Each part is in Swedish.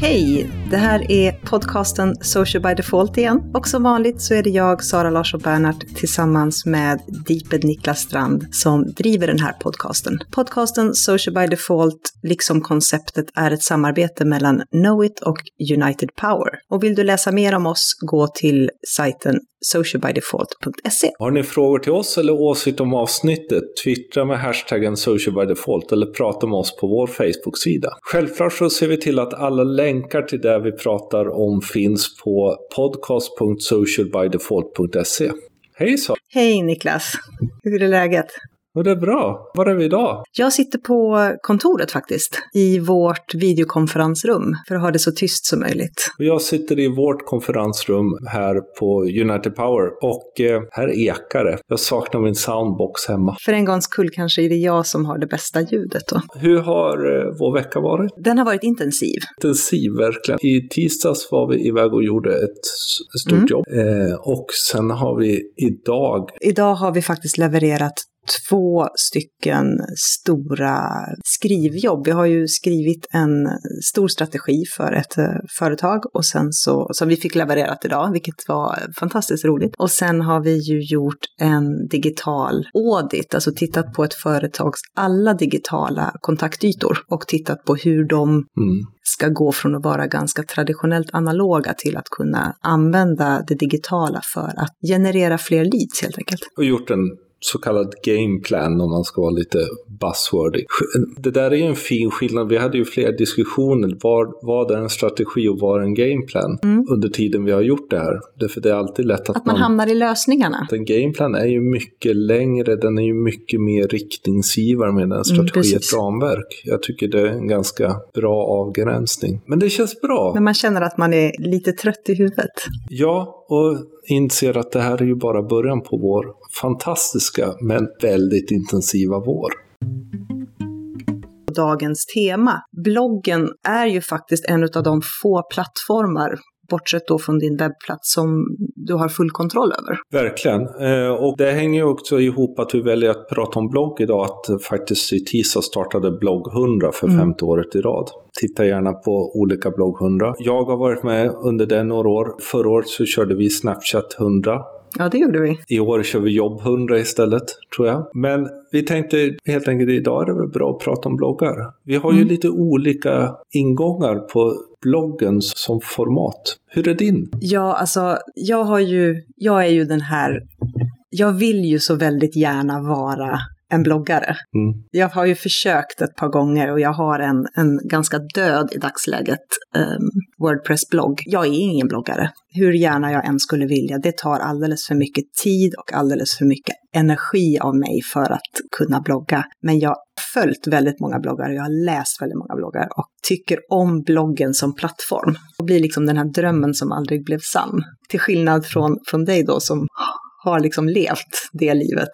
Hej! Det här är podcasten Social by Default igen. Och som vanligt så är det jag, Sara Larsson Bernhardt, tillsammans med Deeped Niklas Strand som driver den här podcasten. Podcasten Social by Default, liksom konceptet, är ett samarbete mellan Knowit och United Power. Och vill du läsa mer om oss, gå till sajten socialbydefault.se. Har ni frågor till oss eller åsikt om avsnittet? Twittra med hashtaggen socialbydefault eller prata med oss på vår Facebook-sida. Självklart så ser vi till att alla länkar till det vi pratar om finns på podcast.socialbydefault.se. Hej så! Hej Niklas! Hur är läget? Och det är bra. Var är vi idag? Jag sitter på kontoret faktiskt, i vårt videokonferensrum, för att ha det så tyst som möjligt. Och jag sitter i vårt konferensrum här på United Power och eh, här ekar det. Jag saknar min soundbox hemma. För en gångs skull kanske är det jag som har det bästa ljudet då. Hur har eh, vår vecka varit? Den har varit intensiv. Intensiv, verkligen. I tisdags var vi iväg och gjorde ett stort Mm. jobb. Eh, och sen har vi idag Idag har vi faktiskt levererat två stycken stora skrivjobb. Vi har ju skrivit en stor strategi för ett eh, företag och sen så, som vi fick levererat idag, vilket var fantastiskt roligt. Och sen har vi ju gjort en digital audit, alltså tittat på ett företags alla digitala kontaktytor och tittat på hur de mm, ska gå från att vara ganska traditionellt analoga till att kunna använda det digitala för att generera fler leads helt enkelt. och gjort en så kallad gameplan om man ska vara lite buzzwordy. Det där är ju en fin skillnad. Vi hade ju flera diskussioner. Vad, vad är en strategi och vad är en gameplan Mm. under tiden vi har gjort det här? Därför det är alltid lätt att, Att man hamnar i lösningarna. En gameplan är ju mycket längre, den är ju mycket mer riktningsgivare med en strategi, Mm, ett ramverk. Jag tycker det är en ganska bra avgränsning. Men det känns bra. Men man känner att man är lite trött i huvudet. Ja, och inser att det här är ju bara början på vår fantastiska men väldigt intensiva vår. Dagens tema. Bloggen är ju faktiskt en av de få plattformar, bortsett då från din webbplats, som du har full kontroll över. Verkligen. Eh, Och det hänger ju också ihop att vi väljer att prata om blogg idag. Att faktiskt i tisdag startade blogg 100 för Mm. femte året i rad. Titta gärna på olika blogg 100. Jag har varit med under det några år. Förra året så körde vi Snapchat 100. Ja, det gjorde vi. I år kör vi jobb 100 istället, tror jag. Men vi tänkte helt enkelt idag är det väl bra att prata om bloggar. Vi har ju Mm. lite olika ingångar på bloggen som format. Hur är din? Ja, alltså, jag har ju, jag är ju den här, jag vill ju så väldigt gärna vara en bloggare. Mm. Jag har ju försökt ett par gånger och jag har en, en ganska död i dagsläget um, Wordpress-blogg. Jag är ingen bloggare, hur gärna jag än skulle vilja. Det tar alldeles för mycket tid och alldeles för mycket energi av mig för att kunna blogga. Men jag har följt väldigt många bloggar och jag har läst väldigt många bloggar och tycker om bloggen som plattform. Det blir liksom den här drömmen som aldrig blev sann. Till skillnad från, från dig då som har liksom levt det livet.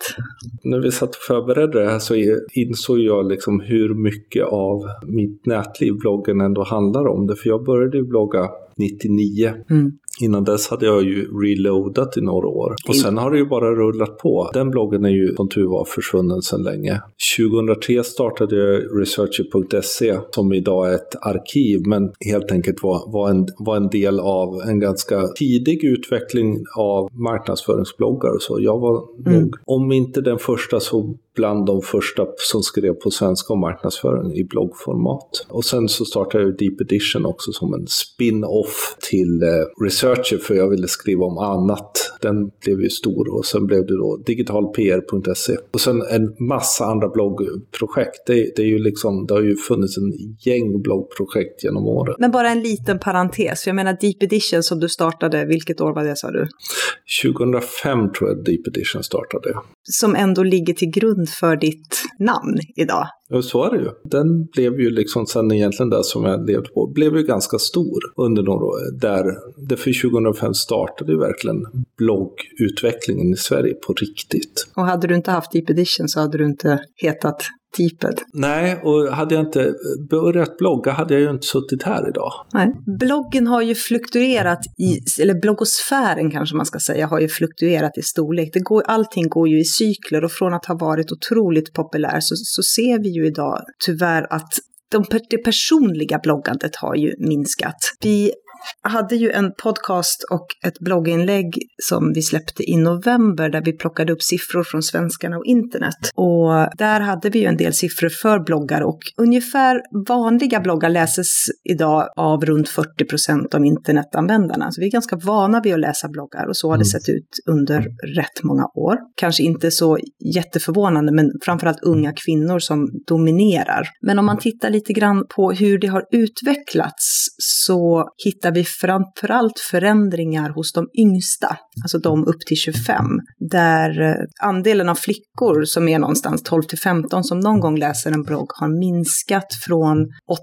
När vi satt och förberedde det här så insåg jag liksom hur mycket av mitt nätliv bloggen ändå handlar om. Det, för jag började ju blogga 99. Mm. Innan dess hade jag ju reloadat i några år. Och sen har det ju bara rullat på. Den bloggen är ju som tur var försvunnen sedan länge. 2003 startade jag researcher.se som idag är ett arkiv men helt enkelt var, var, en, var en del av en ganska tidig utveckling av marknadsföringsbloggar och så. Jag var Mm. nog, om inte den första så bland de första som skrev på svenska om marknadsföring i bloggformat. Och sen så startade jag Deep Edition också som en spin-off till eh, Researcher för jag ville skriva om annat. Den blev ju stor och sen blev det då digitalpr.se. Och sen en massa andra bloggprojekt. Det, det är ju liksom, det har ju funnits en gäng bloggprojekt genom åren. Men bara en liten parentes, jag menar Deep Edition som du startade, vilket år var det sa du? 2005 tror jag Deep Edition startade. Som ändå ligger till grund för ditt namn idag. Ja, så är det ju. Den blev ju liksom sen egentligen det som jag levde på, blev ju ganska stor under några år. Där, det för 2005 startade ju verkligen bloggutvecklingen i Sverige på riktigt. Och hade du inte haft Deep Edition så hade du inte hetat Deeped. Nej, och hade jag inte börjat blogga hade jag ju inte suttit här idag. Nej. Bloggen har ju fluktuerat i, eller bloggosfären kanske man ska säga, har ju fluktuerat i storlek. Det går, allting går ju i cykler och från att ha varit otroligt populär så, så ser vi ju idag tyvärr att de, det personliga bloggandet har ju minskat. Vi hade ju en podcast och ett blogginlägg som vi släppte i november där vi plockade upp siffror från svenskarna och internet. Och där hade vi ju en del siffror för bloggar och ungefär vanliga bloggar läses idag av runt 40 procent av internetanvändarna. Så vi är ganska vana vid att läsa bloggar och så har det mm. sett ut under rätt många år. Kanske inte så jätteförvånande, men framförallt unga kvinnor som dominerar. Men om man tittar lite grann på hur det har utvecklats så hittar vi framförallt förändringar hos de yngsta, alltså de upp till 25, där eh, andelen av flickor som är någonstans 12 till 15 som någon gång läser en blogg har minskat från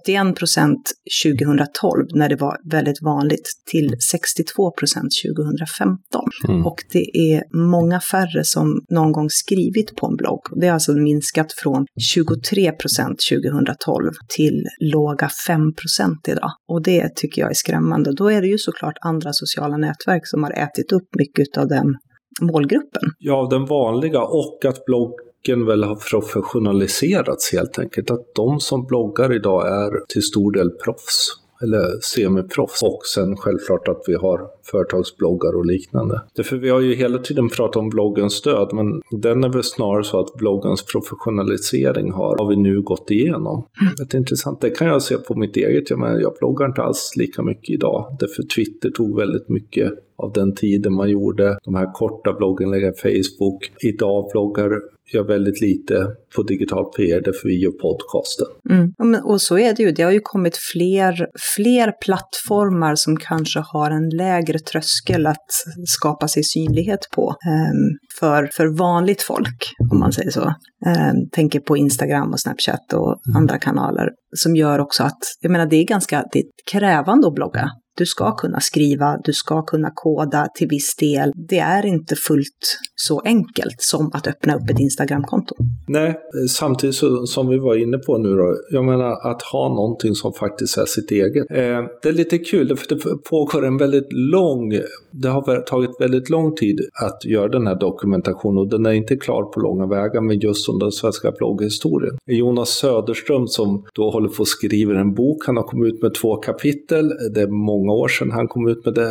81 procent 2012, när det var väldigt vanligt, till 62 procent 2015. Mm. Och det är många färre som någon gång skrivit på en blogg. Det har alltså minskat från 23 procent 2012 till låga 5 procent idag. Och det tycker jag är skrämmande skrämmande. Då är det ju såklart andra sociala nätverk som har ätit upp mycket av den målgruppen. Ja, den vanliga och att bloggen väl har professionaliserats helt enkelt. Att de som bloggar idag är till stor del proffs eller semiproffs. Och sen självklart att vi har företagsbloggar och liknande. Därför vi har ju hela tiden pratat om bloggens död, men den är väl snarare så att bloggens professionalisering har, har vi nu gått igenom. Mm. Det är intressant. Det kan jag se på mitt eget. Jag, menar, jag bloggar inte alls lika mycket idag. Därför Twitter tog väldigt mycket av den tiden man gjorde de här korta blogginläggen, Facebook. Idag bloggar jag väldigt lite på digital PR därför vi gör podcasten. Mm. Och så är det ju, det har ju kommit fler, fler plattformar som kanske har en lägre tröskel att skapa sig synlighet på um, för, för vanligt folk, om man säger så. Um, tänker på Instagram och Snapchat och mm. andra kanaler som gör också att, jag menar det är ganska det är krävande att blogga. Du ska kunna skriva, du ska kunna koda till viss del. Det är inte fullt så enkelt som att öppna upp ett Instagramkonto. Nej, samtidigt som vi var inne på nu då, jag menar att ha någonting som faktiskt är sitt eget. Eh, det är lite kul, för det pågår en väldigt lång, det har tagit väldigt lång tid att göra den här dokumentationen och den är inte klar på långa vägar men just om den svenska blogghistorien. Jonas Söderström som då håller på att skriva en bok, han har kommit ut med två kapitel, det är många många år sedan han kom ut med det,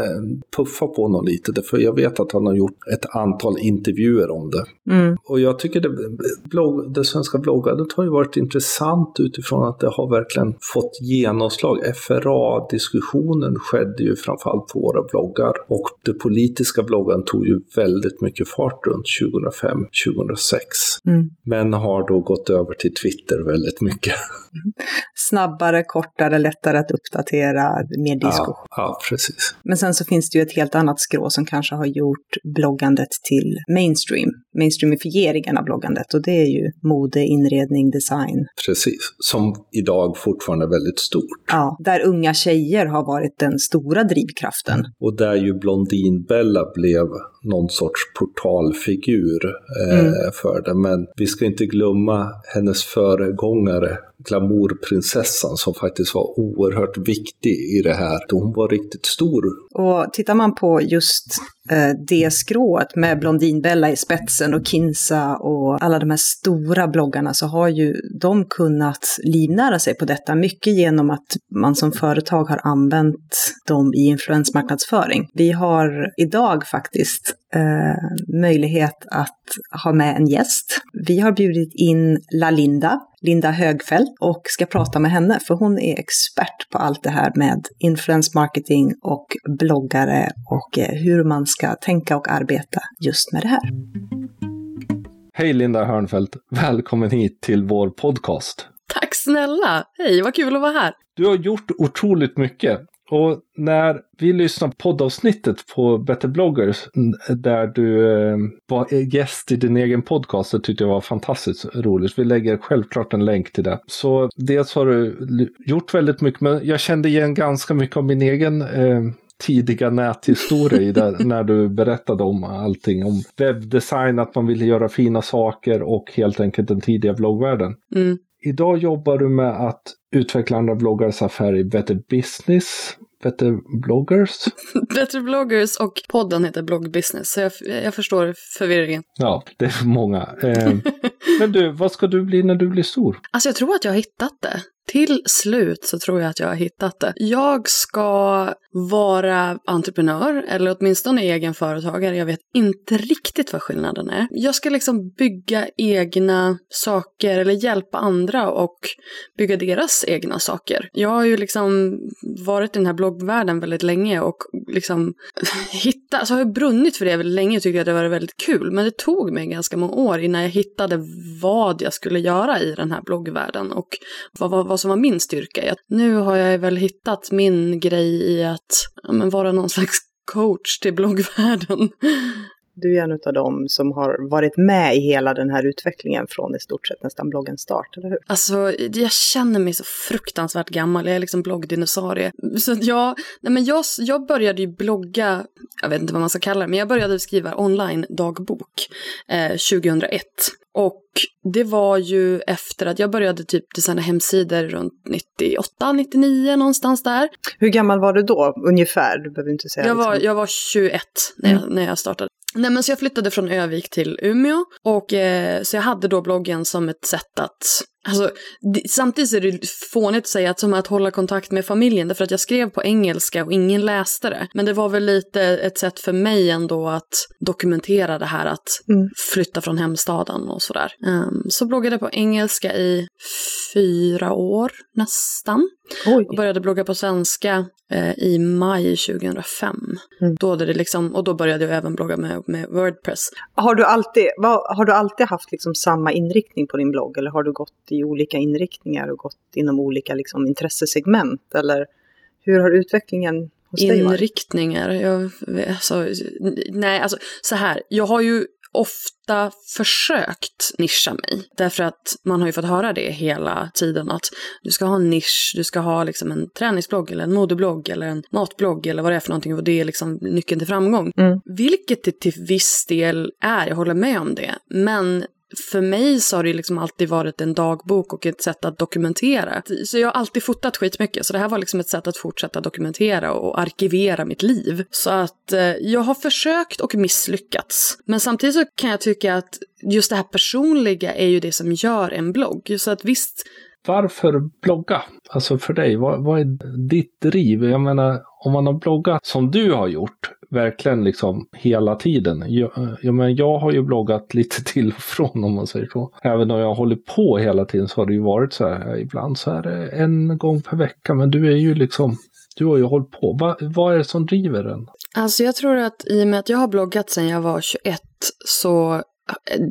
puffa på honom lite, för jag vet att han har gjort ett antal intervjuer om det. Mm. Och jag tycker det, blogg, det svenska bloggandet har ju varit intressant utifrån att det har verkligen fått genomslag. FRA-diskussionen skedde ju framförallt på våra bloggar och det politiska bloggen tog ju väldigt mycket fart runt 2005-2006. Mm. Men har då gått över till Twitter väldigt mycket. Snabbare, kortare, lättare att uppdatera, mer diskussion. Ja, precis. Men sen så finns det ju ett helt annat skrå som kanske har gjort bloggandet till mainstream. Mainstreamifieringen av bloggandet och det är ju mode, inredning, design. Precis, som idag fortfarande är väldigt stort. Ja, där unga tjejer har varit den stora drivkraften. Och där ju Blondinbella blev någon sorts portalfigur eh, mm. för det. Men vi ska inte glömma hennes föregångare glamourprinsessan som faktiskt var oerhört viktig i det här. Hon var riktigt stor. Och tittar man på just eh, det skrået med Blondinbella i spetsen och Kinsa och alla de här stora bloggarna så har ju de kunnat livnära sig på detta. Mycket genom att man som företag har använt dem i influensmarknadsföring. Vi har idag faktiskt eh, möjlighet att ha med en gäst. Vi har bjudit in Lalinda, Linda Högfeldt, och ska prata med henne för hon är expert på allt det här med influence marketing och bloggare och eh, hur man ska tänka och arbeta just med det här. Hej Linda Hörnfeldt, välkommen hit till vår podcast. Tack snälla! Hej, vad kul att vara här. Du har gjort otroligt mycket Och när vi lyssnade på poddavsnittet på Better bloggers där du eh, var gäst i din egen podcast, det tyckte jag var fantastiskt roligt. Vi lägger självklart en länk till det. Så dels har du gjort väldigt mycket, men jag kände igen ganska mycket av min egen eh, tidiga näthistoria i där, när du berättade om allting. Om webbdesign, att man ville göra fina saker och helt enkelt den tidiga bloggvärlden. Mm. Idag jobbar du med att utveckla andra bloggares affär i Better Business, Better Bloggers. Better Bloggers och podden heter Blog Business, så jag, jag förstår förvirringen. Ja, det är många. Eh, men du, vad ska du bli när du blir stor? Alltså jag tror att jag har hittat det. Till slut så tror jag att jag har hittat det. Jag ska vara entreprenör, eller åtminstone egen företagare. Jag vet inte riktigt vad skillnaden är. Jag ska liksom bygga egna saker, eller hjälpa andra och bygga deras egna saker. Jag har ju liksom varit i den här bloggvärlden väldigt länge och liksom hittat, alltså har jag brunnit för det väldigt länge och tyckte att det var väldigt kul. Men det tog mig ganska många år innan jag hittade vad jag skulle göra i den här bloggvärlden och vad, vad, vad som var min styrka. Nu har jag väl hittat min grej i att ja, men vara någon slags coach till bloggvärlden. Du är en av dem som har varit med i hela den här utvecklingen från i stort sett nästan bloggens start, eller hur? Alltså, jag känner mig så fruktansvärt gammal. Jag är liksom bloggdinosaurie. Så jag, nej men jag, jag började ju blogga, jag vet inte vad man ska kalla det, men jag började skriva online-dagbok eh, 2001. Och det var ju efter att jag började typ designa hemsidor runt 98, 99 någonstans där. Hur gammal var du då, ungefär? Du behöver inte säga. Jag var, liksom. jag var 21 när jag, Mm. när jag startade. Nej men så jag flyttade från Övik till Umeå och eh, så jag hade då bloggen som ett sätt att Alltså, det, samtidigt är det fånigt att säga att som att hålla kontakt med familjen, därför att jag skrev på engelska och ingen läste det. Men det var väl lite ett sätt för mig ändå att dokumentera det här att Mm. flytta från hemstaden och sådär. Um, så bloggade på engelska i fyra år nästan. Oj. Och började blogga på svenska eh, i maj 2005. Mm. Då det liksom, och då började jag även blogga med, med Wordpress. Har du alltid, vad, har du alltid haft liksom samma inriktning på din blogg eller har du gått i olika inriktningar och gått inom olika liksom, intressesegment? Eller hur har utvecklingen hos dig varit? Inriktningar, jag, alltså, nej alltså så här, jag har ju ofta försökt nischa mig. Därför att man har ju fått höra det hela tiden att du ska ha en nisch, du ska ha liksom en träningsblogg eller en modeblogg eller en matblogg eller vad det är för någonting och det är liksom nyckeln till framgång. Mm. Vilket det till viss del är, jag håller med om det. Men för mig så har det ju liksom alltid varit en dagbok och ett sätt att dokumentera. Så jag har alltid fotat skitmycket, så det här var liksom ett sätt att fortsätta dokumentera och arkivera mitt liv. Så att eh, jag har försökt och misslyckats. Men samtidigt så kan jag tycka att just det här personliga är ju det som gör en blogg. Så att visst, varför blogga? Alltså för dig, vad, vad är ditt driv? Jag menar, om man har bloggat som du har gjort, verkligen liksom hela tiden. Jag, jag, menar, jag har ju bloggat lite till och från om man säger så. Även om jag håller på hela tiden så har det ju varit så här, ibland så är det en gång per vecka, men du är ju liksom, du har ju hållit på. Va, vad är det som driver den? Alltså jag tror att i och med att jag har bloggat sedan jag var 21 så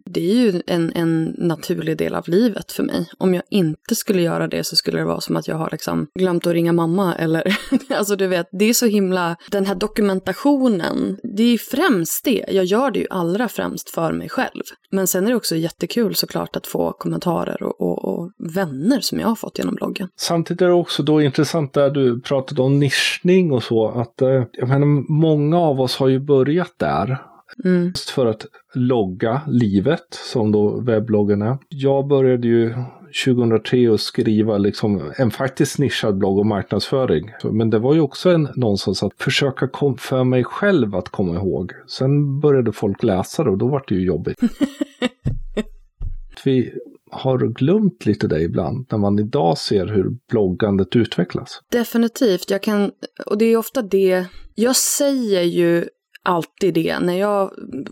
det är ju en, en naturlig del av livet för mig. Om jag inte skulle göra det så skulle det vara som att jag har liksom glömt att ringa mamma eller alltså du vet, det är så himla, den här dokumentationen, det är främst det. Jag gör det ju allra främst för mig själv. Men sen är det också jättekul såklart att få kommentarer och, och, och vänner som jag har fått genom bloggen. Samtidigt är det också då intressant där du pratade om nischning och så, att eh, jag menar, många av oss har ju börjat där. Mm. För att logga livet, som då webbloggen är. Jag började ju 2003 att skriva liksom en faktiskt nischad blogg om marknadsföring. Men det var ju också en, någonstans att försöka kom, för mig själv att komma ihåg. Sen började folk läsa det och då var det ju jobbigt. Vi har glömt lite det ibland när man idag ser hur bloggandet utvecklas. Definitivt. Jag kan, och det är ofta det, jag säger ju alltid det när jag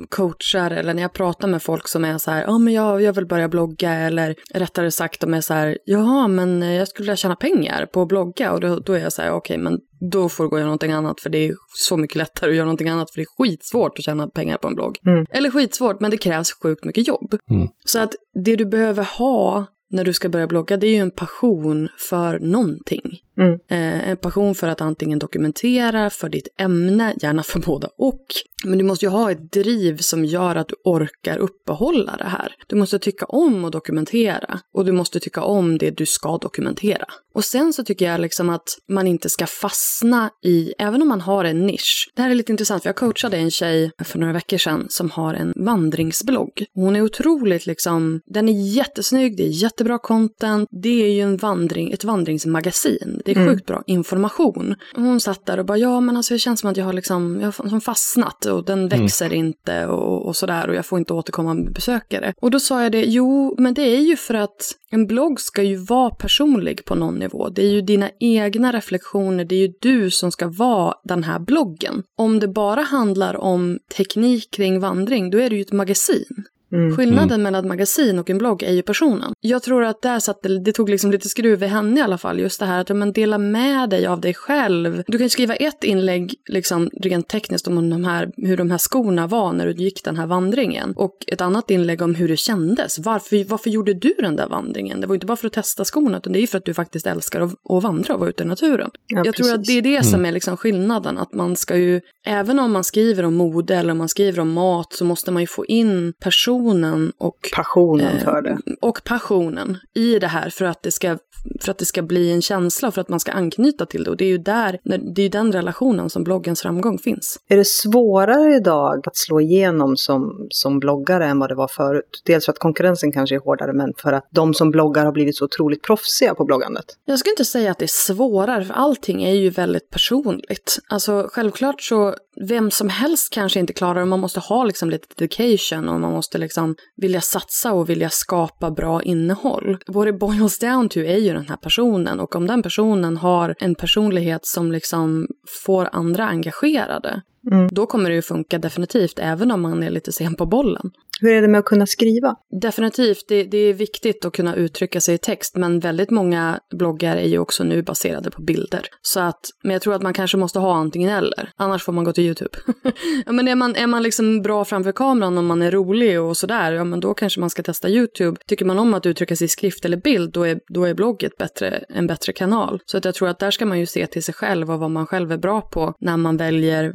coachar eller när jag pratar med folk som är så här, ja ah, men jag, jag vill börja blogga eller rättare sagt de är så här, ja men jag skulle vilja tjäna pengar på att blogga och då, då är jag så här, okej okay, men då får du gå och göra någonting annat för det är så mycket lättare att göra någonting annat för det är skitsvårt att tjäna pengar på en blogg. Mm. Eller skitsvårt, men det krävs sjukt mycket jobb. Mm. Så att det du behöver ha när du ska börja blogga, det är ju en passion för någonting. Mm. Eh, en passion för att antingen dokumentera, för ditt ämne, gärna för båda och. Men du måste ju ha ett driv som gör att du orkar uppehålla det här. Du måste tycka om att dokumentera och du måste tycka om det du ska dokumentera. Och sen så tycker jag liksom att man inte ska fastna i, även om man har en nisch. Det här är lite intressant, för jag coachade en tjej för några veckor sedan som har en vandringsblogg. Hon är otroligt liksom, den är jättesnygg, det är jättebra content, det är ju en vandring, ett vandringsmagasin. Det är mm. sjukt bra information. Hon satt där och bara, ja men alltså det känns som att jag har liksom, jag har fastnat och den mm. växer mm. inte och, och sådär och jag får inte återkomma med besökare. Och då sa jag det, jo men det är ju för att en blogg ska ju vara personlig på någon nivå. Det är ju dina egna reflektioner, det är ju du som ska vara den här bloggen. Om det bara handlar om teknik kring vandring, då är det ju ett magasin. Mm. Skillnaden mm. mellan ett magasin och en blogg är ju personen. Jag tror att där satt det, det tog liksom lite skruv i henne i alla fall, just det här att men, dela med dig av dig själv. Du kan skriva ett inlägg, liksom rent tekniskt, om de här, hur de här skorna var när du gick den här vandringen. Och ett annat inlägg om hur det kändes. Varför, varför gjorde du den där vandringen? Det var inte bara för att testa skorna, utan det är ju för att du faktiskt älskar att, att vandra och vara ute i naturen. Ja, jag precis. tror att det är det som mm. är liksom skillnaden, att man ska ju, även om man skriver om mode eller om man skriver om mat, så måste man ju få in person passionen och passionen för det. Och passionen i det här för att det ska för att det ska bli en känsla och för att man ska anknyta till det. Och det är ju där, det är den relationen som bloggens framgång finns. Är det svårare idag att slå igenom som, som bloggare än vad det var förut? Dels för att konkurrensen kanske är hårdare, men för att de som bloggar har blivit så otroligt proffsiga på bloggandet. Jag skulle inte säga att det är svårare, för allting är ju väldigt personligt. Alltså självklart så, vem som helst kanske inte klarar det, man måste ha liksom lite dedication och man måste liksom vilja satsa och vilja skapa bra innehåll. What it boils down to är ju den här personen och om den personen har en personlighet som liksom får andra engagerade, Mm. Då kommer det ju funka definitivt, även om man är lite sen på bollen. Hur är det med att kunna skriva? Definitivt, det, det, är viktigt att kunna uttrycka sig i text, men väldigt många bloggar är ju också nu baserade på bilder. Så att, men jag tror att man kanske måste ha antingen eller, annars får man gå till YouTube. ja, men är man, är man liksom bra framför kameran och man är rolig och sådär, ja men då kanske man ska testa YouTube. Tycker man om att uttrycka sig i skrift eller bild, då är, då är blogget bättre, en bättre kanal. Så att jag tror att där ska man ju se till sig själv och vad man själv är bra på när man väljer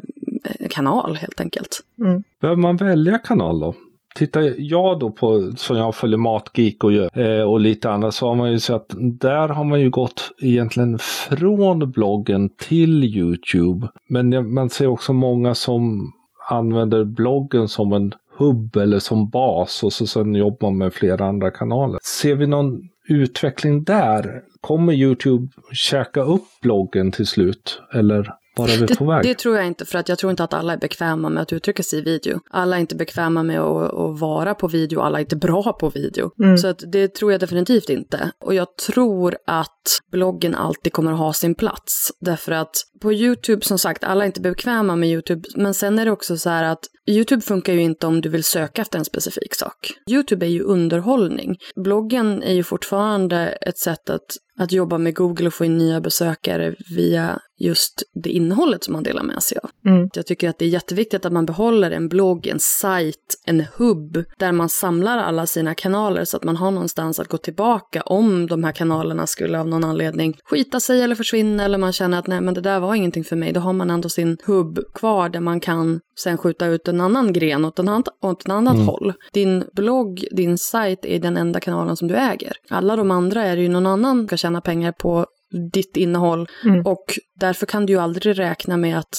kanal helt enkelt. Mm. Behöver man välja kanal då? Tittar jag då på, som jag följer Matgeek och, eh, och lite annat, så har man ju sett att där har man ju gått egentligen från bloggen till YouTube. Men man ser också många som använder bloggen som en hubb eller som bas och så sen jobbar man med flera andra kanaler. Ser vi någon utveckling där? Kommer YouTube käka upp bloggen till slut? Eller är vi det, på väg? Det tror jag inte, för att jag tror inte att alla är bekväma med att uttrycka sig i video. Alla är inte bekväma med att, att vara på video, alla är inte bra på video. Mm. Så att det tror jag definitivt inte. Och jag tror att bloggen alltid kommer att ha sin plats. Därför att på YouTube, som sagt, alla är inte bekväma med YouTube, men sen är det också så här att YouTube funkar ju inte om du vill söka efter en specifik sak. YouTube är ju underhållning. Bloggen är ju fortfarande ett sätt att, att jobba med Google och få in nya besökare via just det innehållet som man delar med sig av. Mm. Jag tycker att det är jätteviktigt att man behåller en blogg, en sajt, en hubb där man samlar alla sina kanaler så att man har någonstans att gå tillbaka om de här kanalerna skulle av någon anledning skita sig eller försvinna eller man känner att nej men det där var ingenting för mig. Då har man ändå sin hubb kvar där man kan sen skjuta ut en annan gren åt, en annan, åt ett annat mm. håll. Din blogg, din sajt är den enda kanalen som du äger. Alla de andra är det ju någon annan som ska tjäna pengar på ditt innehåll mm. och därför kan du ju aldrig räkna med att,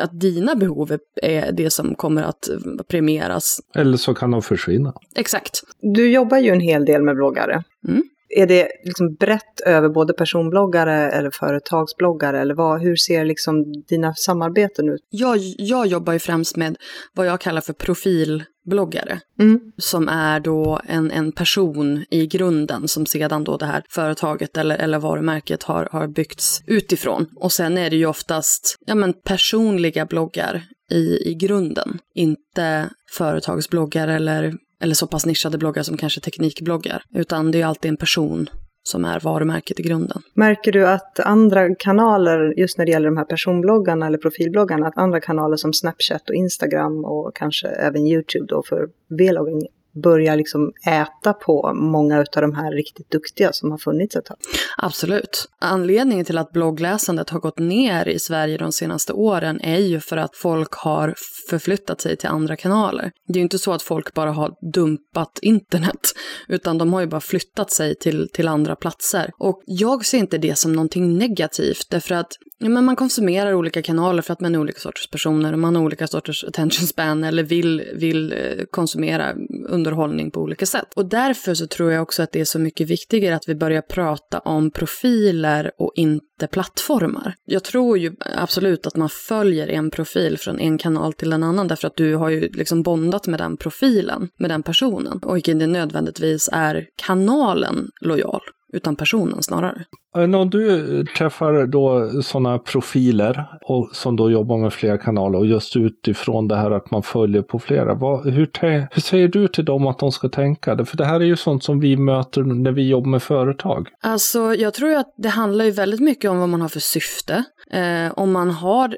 att dina behov är det som kommer att premieras. Eller så kan de försvinna. Exakt. Du jobbar ju en hel del med bloggare. Mm. Är det liksom brett över både personbloggare eller företagsbloggare? Eller vad, hur ser liksom dina samarbeten ut? Jag, jag jobbar ju främst med vad jag kallar för profilbloggare. Mm. Som är då en, en person i grunden som sedan då det här företaget eller, eller varumärket har, har byggts utifrån. Och sen är det ju oftast ja, men personliga bloggar i, i grunden. Inte företagsbloggar eller eller så pass nischade bloggar som kanske teknikbloggar, utan det är alltid en person som är varumärket i grunden. Märker du att andra kanaler, just när det gäller de här personbloggarna eller profilbloggarna, att andra kanaler som Snapchat och Instagram och kanske även YouTube då för vlogging börjar liksom äta på många av de här riktigt duktiga som har funnits ett tag. Absolut. Anledningen till att bloggläsandet har gått ner i Sverige de senaste åren är ju för att folk har förflyttat sig till andra kanaler. Det är ju inte så att folk bara har dumpat internet, utan de har ju bara flyttat sig till, till andra platser. Och jag ser inte det som någonting negativt, därför att ja, men man konsumerar olika kanaler för att man är olika sorters personer och man har olika sorters attention span eller vill, vill eh, konsumera under underhållning på olika sätt. Och därför så tror jag också att det är så mycket viktigare att vi börjar prata om profiler och inte plattformar. Jag tror ju absolut att man följer en profil från en kanal till en annan därför att du har ju liksom bondat med den profilen, med den personen och inte nödvändigtvis är kanalen lojal utan personen snarare. När du träffar då sådana profiler och som då jobbar med flera kanaler och just utifrån det här att man följer på flera. Vad, hur, hur säger du till dem att de ska tänka? det? För det här är ju sånt som vi möter när vi jobbar med företag. Alltså jag tror att det handlar ju väldigt mycket om vad man har för syfte. Eh, om man har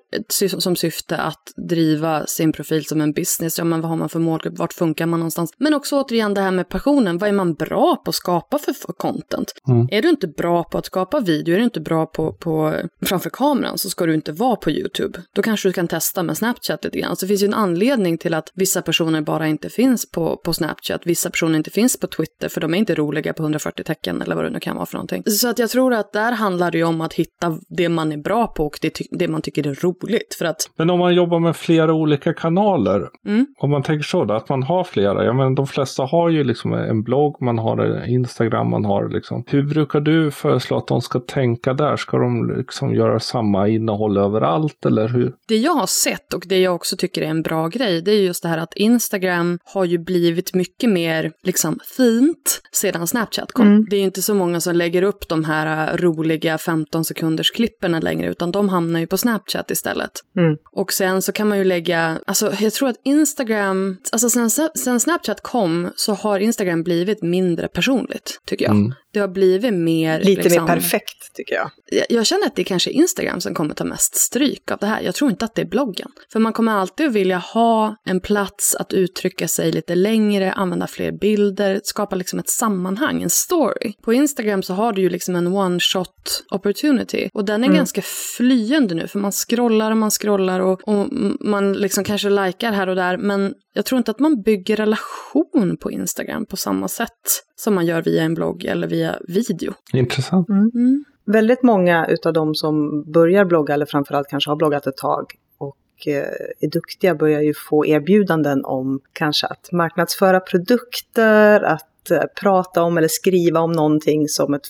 som syfte att driva sin profil som en business, ja men vad har man för målgrupp, vart funkar man någonstans? Men också återigen det här med passionen, vad är man bra på att skapa för, för content? Mm. Är du inte bra på att skapa video, är du inte bra på, på framför kameran så ska du inte vara på YouTube. Då kanske du kan testa med Snapchat lite grann. Så det finns ju en anledning till att vissa personer bara inte finns på, på Snapchat, vissa personer inte finns på Twitter för de är inte roliga på 140 tecken eller vad det nu kan vara för någonting. Så att jag tror att där handlar det ju om att hitta det man är bra på och det, det man tycker är roligt. För att... Men om man jobbar med flera olika kanaler, mm. om man tänker så då, att man har flera, ja men de flesta har ju liksom en blogg, man har Instagram, man har liksom. Hur brukar du föreslå att de ska tänka där? Ska de liksom göra samma innehåll överallt eller hur? Det jag har sett och det jag också tycker är en bra grej, det är just det här att Instagram har ju blivit mycket mer liksom fint sedan Snapchat kom. Mm. Det är ju inte så många som lägger upp de här roliga 15 sekunders klipperna längre, utan de hamnar ju på Snapchat istället. Mm. Och sen så kan man ju lägga, alltså jag tror att Instagram, alltså sen, sen Snapchat kom så har Instagram blivit mindre personligt, tycker jag. Mm. Det har blivit mer... Lite liksom, mer perfekt, tycker jag. jag. Jag känner att det är kanske Instagram som kommer ta mest stryk av det här. Jag tror inte att det är bloggen. För man kommer alltid att vilja ha en plats att uttrycka sig lite längre, använda fler bilder, skapa liksom ett sammanhang, en story. På Instagram så har du ju liksom en one shot opportunity. Och den är mm. ganska flyende nu, för man scrollar och man scrollar och, och man liksom kanske likar här och där, men jag tror inte att man bygger relation på Instagram på samma sätt som man gör via en blogg eller via video. Intressant. Mm. Mm. Väldigt många utav de som börjar blogga, eller framförallt kanske har bloggat ett tag och eh, är duktiga, börjar ju få erbjudanden om kanske att marknadsföra produkter, att eh, prata om eller skriva om någonting som ett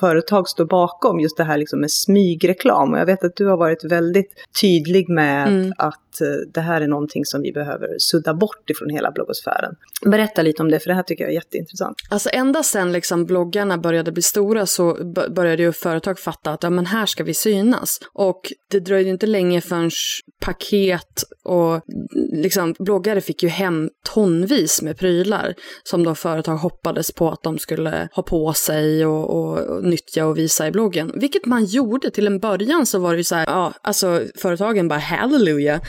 företag står bakom, just det här liksom med smygreklam. Och jag vet att du har varit väldigt tydlig med mm. att eh, det här är någonting som vi behöver sudda bort ifrån hela bloggosfären. Berätta lite om det, för det här tycker jag är jätteintressant. Alltså ända sedan liksom bloggarna började bli stora så började ju företag fatta att ja, men här ska vi synas. Och det dröjde inte länge förrän paket och liksom bloggare fick ju hem tonvis med prylar som då företag hoppades på att de skulle ha på sig och, och och nyttja och visa i bloggen. Vilket man gjorde. Till en början så var det ju så här, ja, alltså företagen bara halleluja.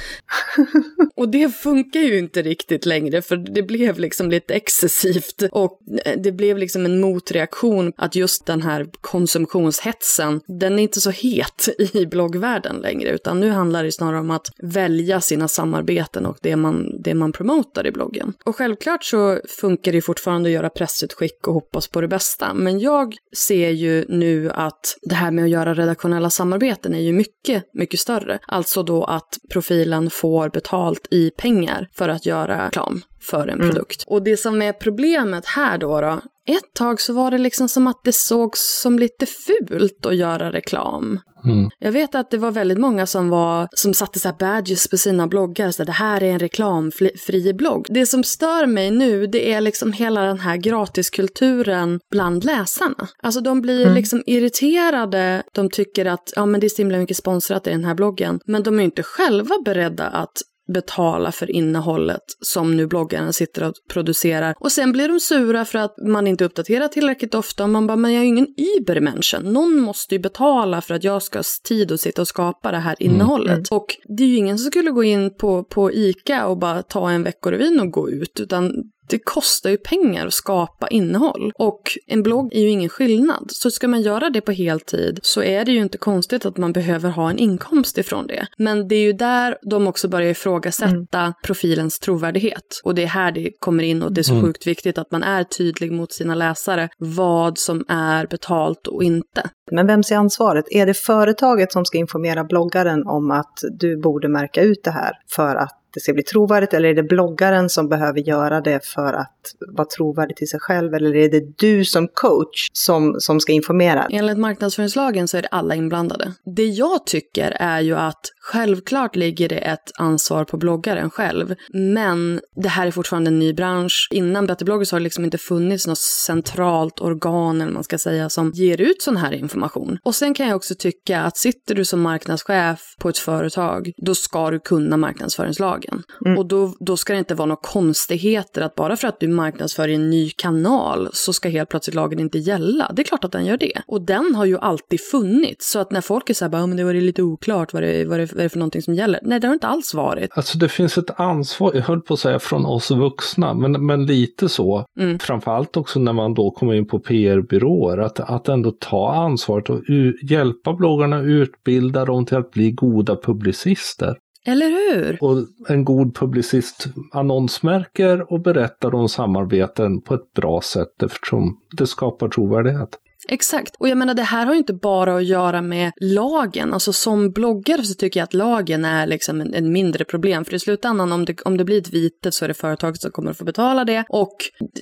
och det funkar ju inte riktigt längre för det blev liksom lite excessivt och eh, det blev liksom en motreaktion att just den här konsumtionshetsen, den är inte så het i bloggvärlden längre utan nu handlar det snarare om att välja sina samarbeten och det man, det man promotar i bloggen. Och självklart så funkar det fortfarande att göra pressutskick och hoppas på det bästa, men jag ser ju nu att det här med att göra redaktionella samarbeten är ju mycket, mycket större. Alltså då att profilen får betalt i pengar för att göra reklam för en mm. produkt. Och det som är problemet här då, då ett tag så var det liksom som att det sågs som lite fult att göra reklam. Mm. Jag vet att det var väldigt många som, var, som satte så badges på sina bloggar, så det här är en reklamfri blogg. Det som stör mig nu, det är liksom hela den här gratiskulturen bland läsarna. Alltså de blir mm. liksom irriterade, de tycker att ja, men det är så himla mycket sponsrat i den här bloggen, men de är inte själva beredda att betala för innehållet som nu bloggarna sitter och producerar. Och sen blir de sura för att man inte uppdaterar tillräckligt ofta och man bara, men jag är ju ingen übermenschen. Någon måste ju betala för att jag ska ha tid att sitta och skapa det här mm, innehållet. Mm. Och det är ju ingen som skulle gå in på, på ICA och bara ta en veckorevyn och gå ut, utan det kostar ju pengar att skapa innehåll. Och en blogg är ju ingen skillnad. Så ska man göra det på heltid så är det ju inte konstigt att man behöver ha en inkomst ifrån det. Men det är ju där de också börjar ifrågasätta mm. profilens trovärdighet. Och det är här det kommer in och det är så mm. sjukt viktigt att man är tydlig mot sina läsare vad som är betalt och inte. Men vems är ansvaret? Är det företaget som ska informera bloggaren om att du borde märka ut det här för att det ska bli trovärdigt eller är det bloggaren som behöver göra det för att vara trovärdig till sig själv eller är det du som coach som, som ska informera? Enligt marknadsföringslagen så är det alla inblandade. Det jag tycker är ju att självklart ligger det ett ansvar på bloggaren själv, men det här är fortfarande en ny bransch. Innan Betterbloggers har det liksom inte funnits något centralt organ, eller man ska säga, som ger ut sån här information. Och sen kan jag också tycka att sitter du som marknadschef på ett företag, då ska du kunna marknadsföringslagen lagen. Mm. Och då, då ska det inte vara några konstigheter att bara för att du marknadsför i en ny kanal så ska helt plötsligt lagen inte gälla. Det är klart att den gör det. Och den har ju alltid funnits. Så att när folk är så här, bara, men det var lite oklart vad det, vad, det, vad det är för någonting som gäller. Nej, det har inte alls varit. Alltså det finns ett ansvar, jag höll på att säga från oss vuxna, men, men lite så. Mm. Framförallt också när man då kommer in på PR-byråer, att, att ändå ta ansvaret och hjälpa bloggarna, utbilda dem till att bli goda publicister. Eller hur? Och en god publicist annonsmärker och berättar om samarbeten på ett bra sätt eftersom det skapar trovärdighet. Exakt. Och jag menar, det här har ju inte bara att göra med lagen. Alltså som bloggare så tycker jag att lagen är liksom en, en, mindre problem. För i slutändan, om det, om det blir ett vite så är det företaget som kommer att få betala det. Och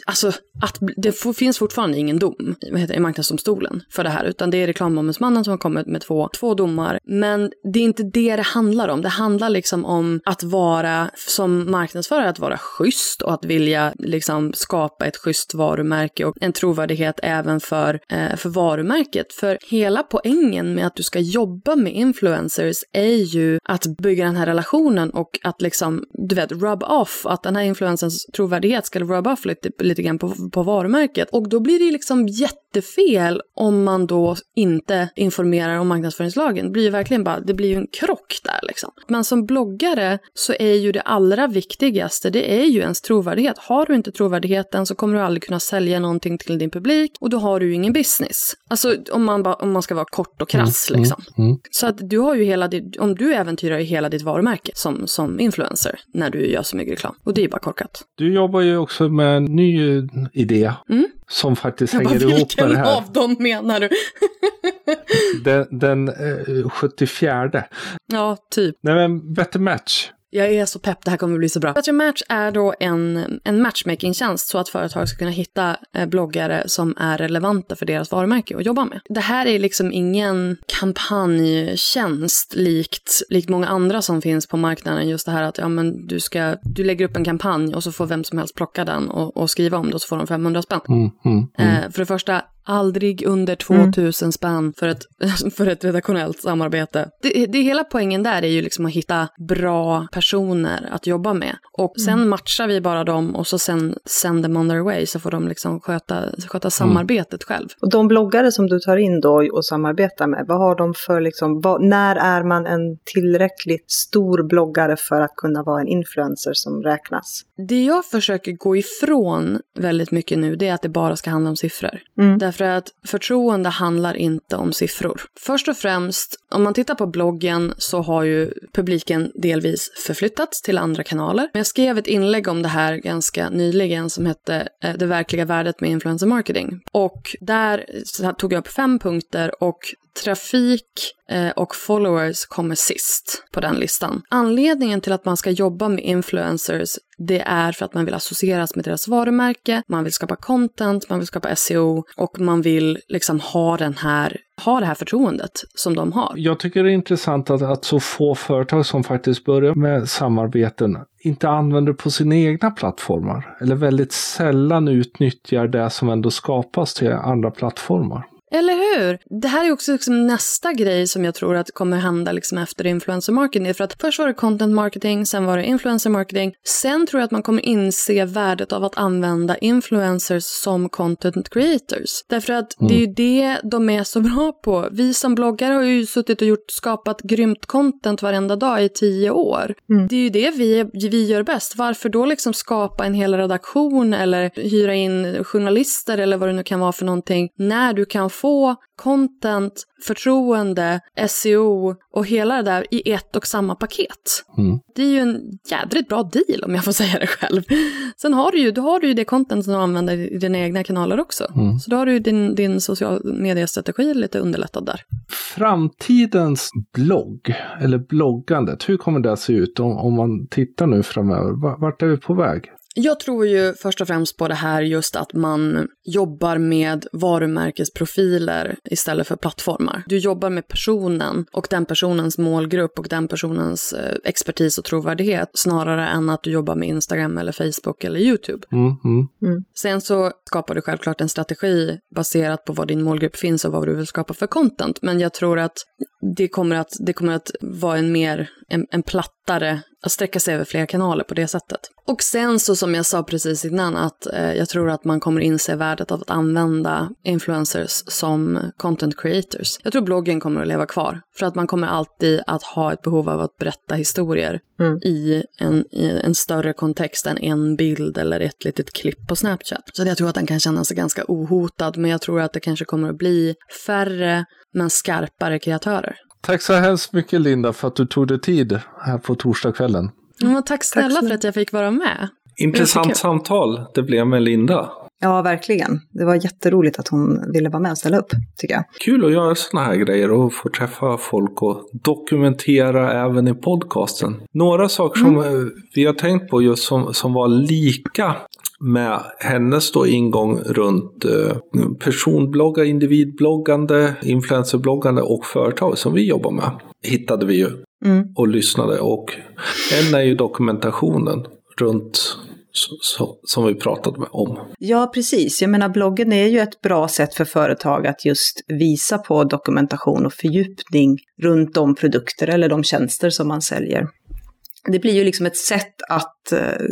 alltså, att det finns fortfarande ingen dom vad heter det, i Marknadsdomstolen för det här. Utan det är reklamombudsmannen som har kommit med två, två domar. Men det är inte det det handlar om. Det handlar liksom om att vara, som marknadsförare, att vara schysst och att vilja liksom skapa ett schysst varumärke och en trovärdighet även för eh, Eh, för varumärket. För hela poängen med att du ska jobba med influencers är ju att bygga den här relationen och att liksom, du vet, rub off, att den här influencers trovärdighet ska rub off lite, lite grann på, på varumärket. Och då blir det liksom jättefel om man då inte informerar om marknadsföringslagen. Det blir ju verkligen bara, det blir ju en krock där liksom. Men som bloggare så är ju det allra viktigaste, det är ju ens trovärdighet. Har du inte trovärdigheten så kommer du aldrig kunna sälja någonting till din publik och då har du ju ingen business. Alltså om man, ba, om man ska vara kort och krass mm, liksom. Mm, mm. Så att du har ju hela ditt, om du äventyrar ju hela ditt varumärke som, som influencer när du gör så mycket reklam. Och det är ju bara korkat. Du jobbar ju också med en ny idé. Mm. Som faktiskt hänger bara, ihop med det här. Vilken av dem menar du? den den eh, 74. Ja, typ. Nej men Better Match. Jag är så pepp, det här kommer att bli så bra. Better Match är då en, en matchmaking-tjänst så att företag ska kunna hitta eh, bloggare som är relevanta för deras varumärke att jobba med. Det här är liksom ingen kampanjtjänst likt, likt många andra som finns på marknaden. Just det här att ja, men du, ska, du lägger upp en kampanj och så får vem som helst plocka den och, och skriva om det och så får de 500 spänn. Mm, mm, mm. Eh, för det första, Aldrig under 2000 mm. spänn för ett, för ett redaktionellt samarbete. Det, det hela poängen där är ju liksom att hitta bra personer att jobba med. Och sen mm. matchar vi bara dem och så sen sänder man their way så får de liksom sköta, sköta mm. samarbetet själv. Och de bloggare som du tar in då och samarbetar med, vad har de för liksom, vad, när är man en tillräckligt stor bloggare för att kunna vara en influencer som räknas? Det jag försöker gå ifrån väldigt mycket nu, det är att det bara ska handla om siffror. Mm. Därför att förtroende handlar inte om siffror. Först och främst, om man tittar på bloggen så har ju publiken delvis förflyttats till andra kanaler. Men jag skrev ett inlägg om det här ganska nyligen som hette eh, Det verkliga värdet med influencer marketing. Och där tog jag upp fem punkter och trafik eh, och followers kommer sist på den listan. Anledningen till att man ska jobba med influencers det är för att man vill associeras med deras varumärke, man vill skapa content, man vill skapa SEO och man vill liksom ha den här ha det här förtroendet som de har. Jag tycker det är intressant att, att så få företag som faktiskt börjar med samarbeten inte använder på sina egna plattformar. Eller väldigt sällan utnyttjar det som ändå skapas till andra plattformar. Eller hur? Det här är också liksom nästa grej som jag tror att kommer hända liksom efter influencer marketing. För att först var det content marketing, sen var det influencer marketing. Sen tror jag att man kommer inse värdet av att använda influencers som content creators. Därför att mm. det är ju det de är så bra på. Vi som bloggare har ju suttit och gjort, skapat grymt content varenda dag i tio år. Mm. Det är ju det vi, vi gör bäst. Varför då liksom skapa en hel redaktion eller hyra in journalister eller vad det nu kan vara för någonting när du kan få content, förtroende, SEO och hela det där i ett och samma paket. Mm. Det är ju en jädrigt bra deal om jag får säga det själv. Sen har du ju, då har du ju det content som du använder i dina egna kanaler också. Mm. Så då har du ju din, din social mediestrategi lite underlättad där. Framtidens blogg, eller bloggandet, hur kommer det att se ut om, om man tittar nu framöver? Vart är vi på väg? Jag tror ju först och främst på det här just att man jobbar med varumärkesprofiler istället för plattformar. Du jobbar med personen och den personens målgrupp och den personens eh, expertis och trovärdighet snarare än att du jobbar med Instagram eller Facebook eller YouTube. Mm, mm. Mm. Sen så skapar du självklart en strategi baserat på vad din målgrupp finns och vad du vill skapa för content. Men jag tror att det kommer att, det kommer att vara en mer, en, en plattare att sträcka sig över fler kanaler på det sättet. Och sen så som jag sa precis innan att eh, jag tror att man kommer inse värdet av att använda influencers som content creators. Jag tror bloggen kommer att leva kvar för att man kommer alltid att ha ett behov av att berätta historier mm. i, en, i en större kontext än en bild eller ett litet klipp på Snapchat. Så jag tror att den kan känna sig ganska ohotad men jag tror att det kanske kommer att bli färre men skarpare kreatörer. Tack så hemskt mycket Linda för att du tog dig tid här på torsdagskvällen. Mm, tack snälla tack för att jag fick vara med. Intressant samtal det blev med Linda. Ja, verkligen. Det var jätteroligt att hon ville vara med och ställa upp, tycker jag. Kul att göra sådana här grejer och få träffa folk och dokumentera även i podcasten. Några saker som mm. vi har tänkt på just som, som var lika med hennes då ingång runt eh, personbloggar, individbloggande, influencerbloggande och företag som vi jobbar med. Hittade vi ju mm. och lyssnade och en är ju dokumentationen runt så, som vi pratade om. Ja, precis. Jag menar, bloggen är ju ett bra sätt för företag att just visa på dokumentation och fördjupning runt de produkter eller de tjänster som man säljer det blir ju liksom ett sätt att eh,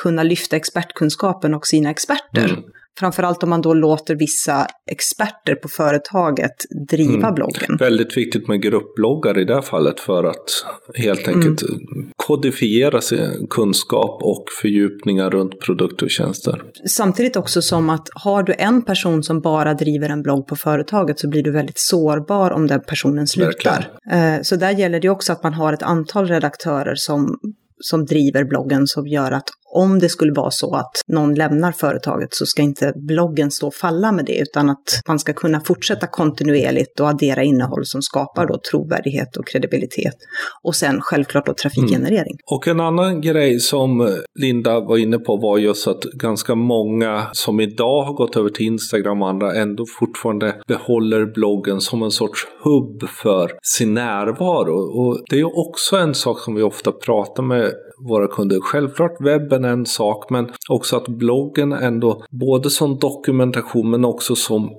kunna lyfta expertkunskapen och sina experter. Mm. Framförallt om man då låter vissa experter på företaget driva mm. bloggen. Väldigt viktigt med gruppbloggar i det här fallet för att helt enkelt mm. kodifiera sin kunskap och fördjupningar runt produkter och tjänster. Samtidigt också som att har du en person som bara driver en blogg på företaget så blir du väldigt sårbar om den personen slutar. Verkligen. Eh, så där gäller det också att man har ett antal redaktörer som som driver bloggen som gör att om det skulle vara så att någon lämnar företaget så ska inte bloggen stå och falla med det, utan att man ska kunna fortsätta kontinuerligt och addera innehåll som skapar då trovärdighet och kredibilitet. Och sen självklart då trafikgenerering. Mm. Och en annan grej som Linda var inne på var just att ganska många som idag har gått över till Instagram och andra ändå fortfarande behåller bloggen som en sorts hubb för sin närvaro. Och det är också en sak som vi ofta pratar med våra kunder. Självklart webben är en sak, men också att bloggen ändå, både som dokumentation men också som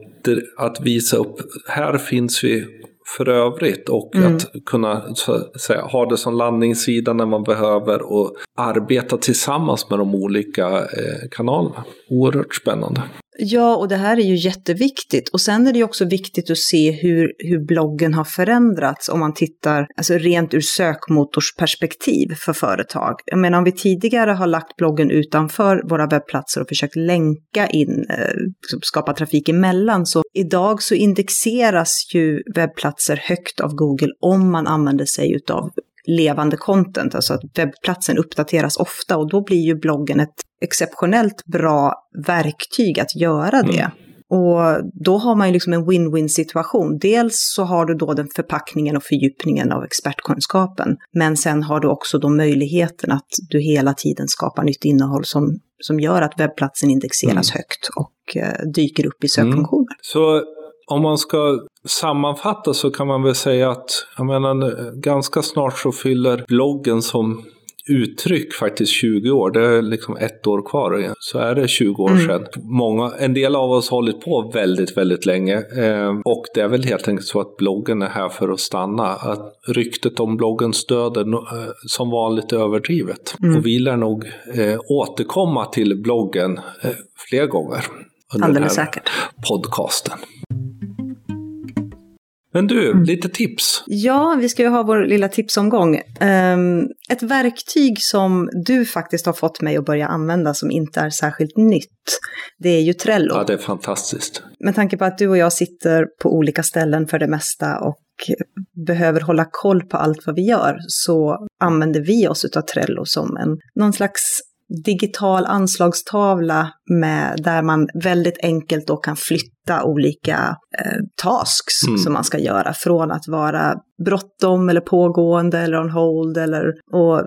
att visa upp, här finns vi för övrigt och mm. att kunna säga, ha det som landningssida när man behöver och arbeta tillsammans med de olika eh, kanalerna. Oerhört spännande. Ja, och det här är ju jätteviktigt. Och sen är det ju också viktigt att se hur, hur bloggen har förändrats om man tittar alltså rent ur sökmotorsperspektiv för företag. Jag menar om vi tidigare har lagt bloggen utanför våra webbplatser och försökt länka in, eh, liksom skapa trafik emellan, så idag så indexeras ju webbplatser högt av Google om man använder sig utav levande content, alltså att webbplatsen uppdateras ofta och då blir ju bloggen ett exceptionellt bra verktyg att göra det. Mm. Och då har man ju liksom en win-win situation. Dels så har du då den förpackningen och fördjupningen av expertkunskapen, men sen har du också då möjligheten att du hela tiden skapar nytt innehåll som, som gör att webbplatsen indexeras mm. högt och eh, dyker upp i sökfunktioner. Mm. Så om man ska sammanfatta så kan man väl säga att jag menar, ganska snart så fyller bloggen som uttryck faktiskt 20 år. Det är liksom ett år kvar. Så är det 20 år mm. sedan. Många, en del av oss har hållit på väldigt, väldigt länge. Eh, och det är väl helt enkelt så att bloggen är här för att stanna. Att ryktet om bloggens död är eh, som vanligt överdrivet. Mm. Och vi lär nog eh, återkomma till bloggen eh, fler gånger. Under Alldeles den här säkert. podcasten. Men du, mm. lite tips? Ja, vi ska ju ha vår lilla tipsomgång. Um, ett verktyg som du faktiskt har fått mig att börja använda som inte är särskilt nytt, det är ju Trello. Ja, det är fantastiskt. Med tanke på att du och jag sitter på olika ställen för det mesta och behöver hålla koll på allt vad vi gör så använder vi oss av Trello som en, någon slags digital anslagstavla med, där man väldigt enkelt då kan flytta olika eh, tasks mm. som man ska göra från att vara bråttom eller pågående eller on hold eller och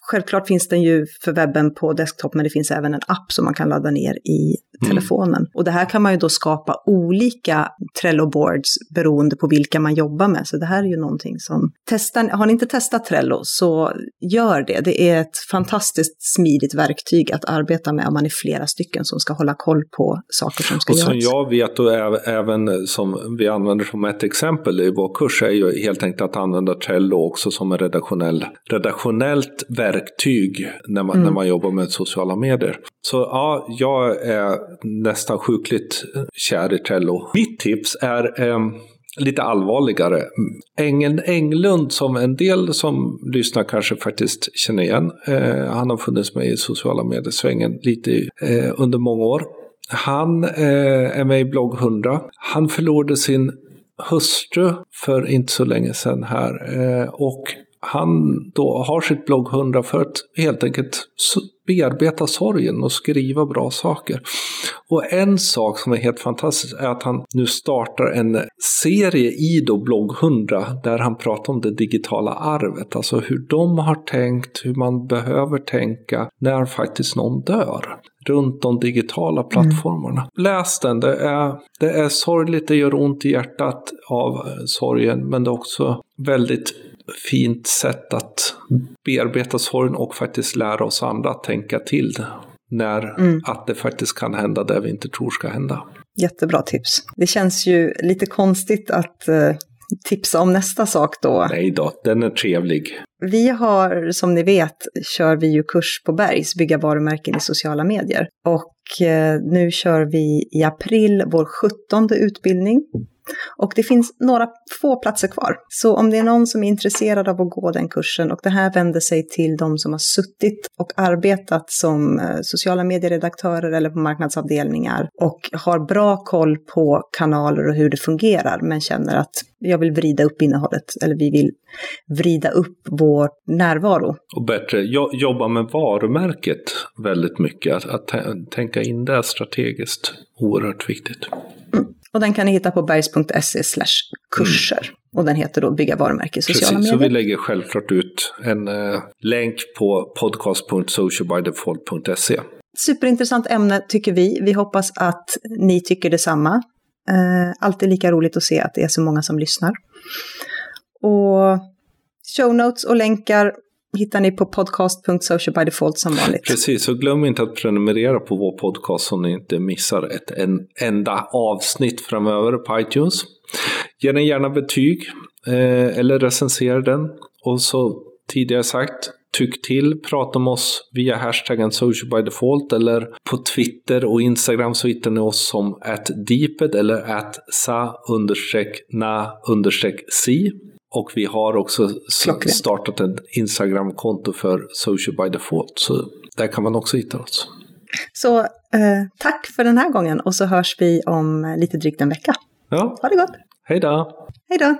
Självklart finns den ju för webben på desktop, men det finns även en app som man kan ladda ner i mm. telefonen. Mm. Och det här kan man ju då skapa olika Trello-boards beroende på vilka man jobbar med. Så det här är ju någonting som, testar, har ni inte testat Trello så gör det. Det är ett fantastiskt smidigt verktyg att arbeta med om man är flera stycken som ska hålla koll på saker som ska och göras. Och som jag vet och även som vi använder som ett exempel i vår kurs är ju helt enkelt att använda Trello också som en redaktionell, redaktionellt verktyg när man, mm. när man jobbar med sociala medier. Så ja, jag är nästan sjukligt kär i Trello. Mitt tips är eh, lite allvarligare. Engel Englund som en del som lyssnar kanske faktiskt känner igen. Eh, han har funnits med i sociala medier-svängen lite eh, under många år. Han eh, är med i blogg 100. Han förlorade sin hustru för inte så länge sedan här. Eh, och han då har sitt blogg 100 för att helt enkelt bearbeta sorgen och skriva bra saker. Och en sak som är helt fantastisk är att han nu startar en serie i då blogg 100 där han pratar om det digitala arvet, alltså hur de har tänkt, hur man behöver tänka när faktiskt någon dör runt de digitala mm. plattformarna. Mm. Läs den, det är, det är sorgligt, det gör ont i hjärtat av sorgen, men det är också väldigt fint sätt att bearbeta sorgen och faktiskt lära oss andra att tänka till när mm. att det faktiskt kan hända det vi inte tror ska hända. Jättebra tips. Det känns ju lite konstigt att uh, tipsa om nästa sak då. Nej då, den är trevlig. Vi har, som ni vet, kör vi ju kurs på Bergs, bygga varumärken i sociala medier. Och uh, nu kör vi i april vår sjuttonde utbildning och det finns några få platser kvar. Så om det är någon som är intresserad av att gå den kursen och det här vänder sig till de som har suttit och arbetat som eh, sociala medieredaktörer eller på marknadsavdelningar och har bra koll på kanaler och hur det fungerar men känner att jag vill vrida upp innehållet eller vi vill vrida upp vår närvaro. Och bättre jobba med varumärket väldigt mycket, att, att tänka in det strategiskt, oerhört viktigt. Och den kan ni hitta på bergs.se kurser. Mm. Och den heter då Bygga varumärke i sociala Precis, medier. Så vi lägger självklart ut en eh, länk på podcast.socialbydefault.se. Superintressant ämne tycker vi. Vi hoppas att ni tycker detsamma. Eh, alltid lika roligt att se att det är så många som lyssnar. Och show notes och länkar hittar ni på podcast.socialbydefault som vanligt. Precis, och glöm inte att prenumerera på vår podcast så ni inte missar ett en enda avsnitt framöver på iTunes. Ge den gärna betyg eh, eller recensera den. Och så tidigare sagt, tyck till, prata med oss via hashtaggen socialbydefault eller på Twitter och Instagram så hittar ni oss som atdeeped eller at sa na si. Och vi har också Klockrent. startat ett Instagram-konto för Social by Default. Så där kan man också hitta oss. Så eh, tack för den här gången och så hörs vi om lite drygt en vecka. Ja. Ha det gott! Hej då! Hej då!